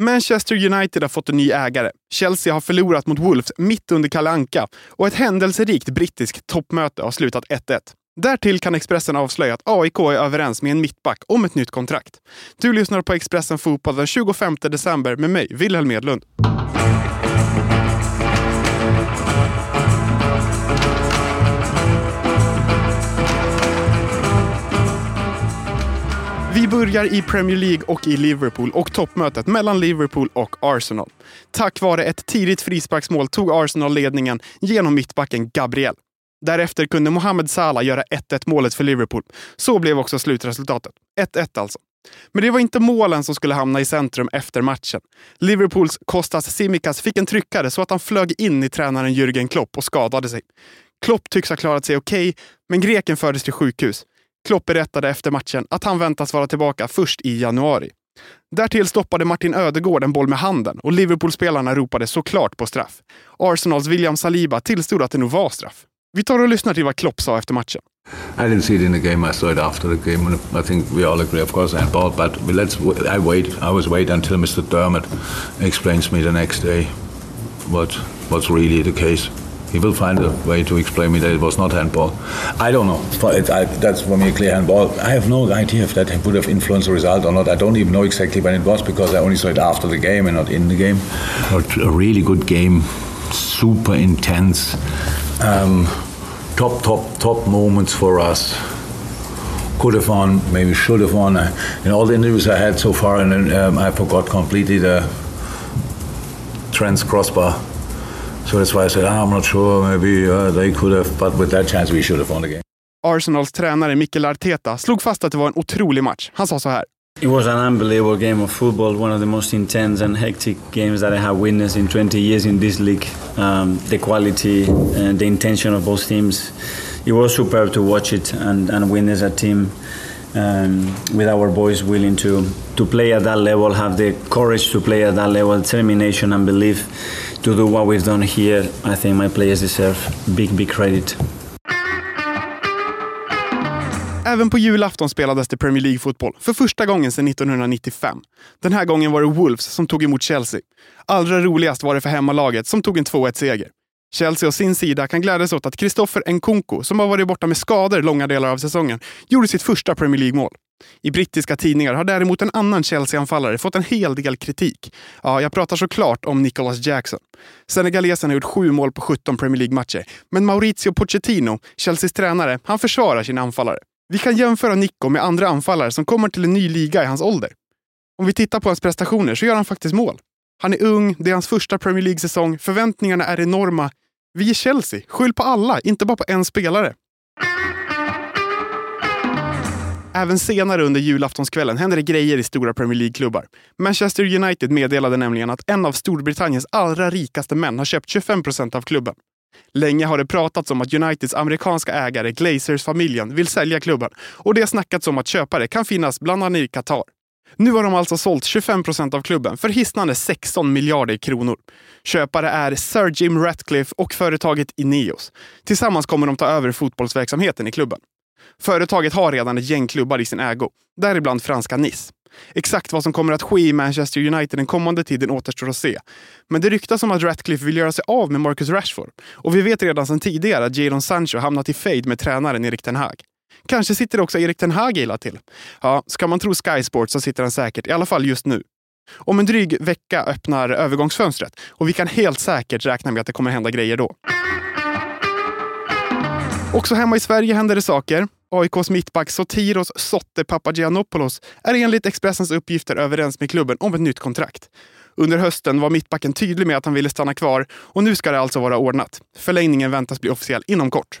Manchester United har fått en ny ägare. Chelsea har förlorat mot Wolves mitt under Kalle Anka och ett händelserikt brittiskt toppmöte har slutat 1-1. Därtill kan Expressen avslöja att AIK är överens med en mittback om ett nytt kontrakt. Du lyssnar på Expressen Fotboll den 25 december med mig, Wilhelm Edlund. Vi börjar i Premier League och i Liverpool och toppmötet mellan Liverpool och Arsenal. Tack vare ett tidigt frisparksmål tog Arsenal ledningen genom mittbacken Gabriel. Därefter kunde Mohamed Salah göra 1-1 målet för Liverpool. Så blev också slutresultatet. 1-1 alltså. Men det var inte målen som skulle hamna i centrum efter matchen. Liverpools Kostas Simikas fick en tryckare så att han flög in i tränaren Jürgen Klopp och skadade sig. Klopp tycks ha klarat sig okej, okay, men greken fördes till sjukhus. Klopp berättade efter matchen att han väntas vara tillbaka först i januari. Därtill stoppade Martin Ödegård en boll med handen och Liverpool-spelarna ropade såklart på straff. Arsenals William Saliba tillstod att det nog var straff. Vi tar och lyssnar till vad Klopp sa efter matchen. I didn't see it in the game. I saw it after the game. I think we all agree, of course, and ball. But let's. I wait. I was wait until Mr. Dermot explains me the next day what what's really the case. He will find a way to explain me that it was not handball. I don't know. It, I, that's for me a clear handball. I have no idea if that would have influenced the result or not. I don't even know exactly when it was because I only saw it after the game and not in the game. But a really good game, super intense. Um, top, top, top moments for us. Could have won, maybe should have won. In all the interviews I had so far, and um, I forgot completely the trans crossbar. So that's why I said, ah, I'm not sure, maybe uh, they could have, but with that chance we should have won the game. Arsenals tränare Mikel Arteta slog fast att det var en otrolig match. Han sa så här. It was an unbelievable game of football, one of the most intense and hectic games that I have witnessed in 20 years in this league. Um, the quality and the intention of both teams, it was superb to watch it and, and witness a team um, with our boys willing to, to play at that level, have the courage to play at that level, determination and belief to do what we've done here. I think my players deserve big, big credit. Även på julafton spelades det Premier League-fotboll för första gången sedan 1995. Den här gången var det Wolves som tog emot Chelsea. Allra roligast var det för hemmalaget som tog en 2-1-seger. Chelsea å sin sida kan glädjas åt att Christopher Nkunku, som har varit borta med skador långa delar av säsongen, gjorde sitt första Premier League-mål. I brittiska tidningar har däremot en annan Chelsea-anfallare fått en hel del kritik. Ja, jag pratar såklart om Nicholas Jackson. Senegalesen har gjort sju mål på 17 Premier League-matcher, men Maurizio Pochettino, Chelseas tränare, han försvarar sin anfallare. Vi kan jämföra Nico med andra anfallare som kommer till en ny liga i hans ålder. Om vi tittar på hans prestationer så gör han faktiskt mål. Han är ung, det är hans första Premier League-säsong, förväntningarna är enorma. Vi är Chelsea, skyll på alla, inte bara på en spelare. Även senare under julaftonskvällen händer det grejer i stora Premier League-klubbar. Manchester United meddelade nämligen att en av Storbritanniens allra rikaste män har köpt 25 procent av klubben. Länge har det pratats om att Uniteds amerikanska ägare Glazers-familjen vill sälja klubben och det har snackats om att köpare kan finnas bland annat i Qatar. Nu har de alltså sålt 25 procent av klubben för hisnande 16 miljarder kronor. Köpare är Sir Jim Ratcliffe och företaget Ineos. Tillsammans kommer de ta över fotbollsverksamheten i klubben. Företaget har redan ett gäng klubbar i sin ägo, däribland franska Nice. Exakt vad som kommer att ske i Manchester United den kommande tiden återstår att se. Men det ryktas om att Ratcliffe vill göra sig av med Marcus Rashford. Och vi vet redan sedan tidigare att Jadon Sancho hamnat i fade med tränaren Erik Ten Hag. Kanske sitter också Erik Ten Hag illa till. Ja, ska man tro Sky Sports så sitter han säkert, i alla fall just nu. Om en dryg vecka öppnar övergångsfönstret och vi kan helt säkert räkna med att det kommer hända grejer då. Också hemma i Sverige händer det saker. AIKs mittback Sotiros Sotte Papagiannopoulos är enligt Expressens uppgifter överens med klubben om ett nytt kontrakt. Under hösten var mittbacken tydlig med att han ville stanna kvar och nu ska det alltså vara ordnat. Förlängningen väntas bli officiell inom kort.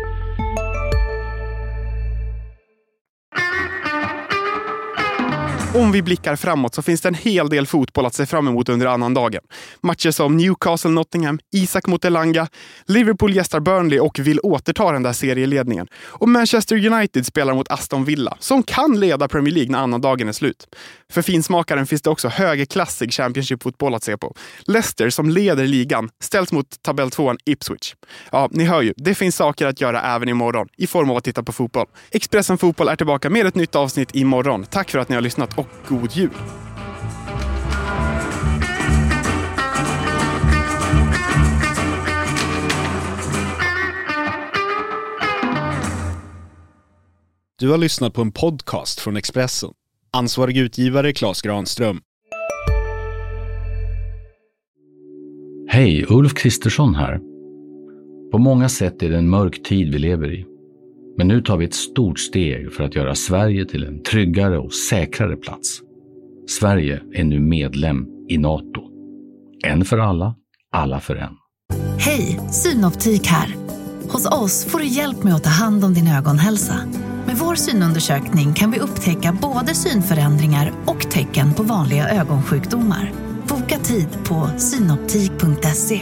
Om vi blickar framåt så finns det en hel del fotboll att se fram emot under annandagen. Matcher som Newcastle-Nottingham, Isak mot Elanga, Liverpool gästar Burnley och vill återta den där serieledningen. Och Manchester United spelar mot Aston Villa, som kan leda Premier League när annandagen är slut. För finsmakaren finns det också högerklassig Championship-fotboll att se på. Leicester, som leder ligan, ställs mot tabelltvåan Ipswich. Ja, ni hör ju, det finns saker att göra även imorgon i form av att titta på fotboll. Expressen Fotboll är tillbaka med ett nytt avsnitt imorgon. Tack för att ni har lyssnat och god jul! Du har lyssnat på en podcast från Expressen. Ansvarig utgivare Klas Granström. Hej, Ulf Kristersson här. På många sätt är det en mörk tid vi lever i. Men nu tar vi ett stort steg för att göra Sverige till en tryggare och säkrare plats. Sverige är nu medlem i Nato. En för alla, alla för en. Hej, Synoptik här. Hos oss får du hjälp med att ta hand om din ögonhälsa. Med vår synundersökning kan vi upptäcka både synförändringar och tecken på vanliga ögonsjukdomar. Boka tid på synoptik.se.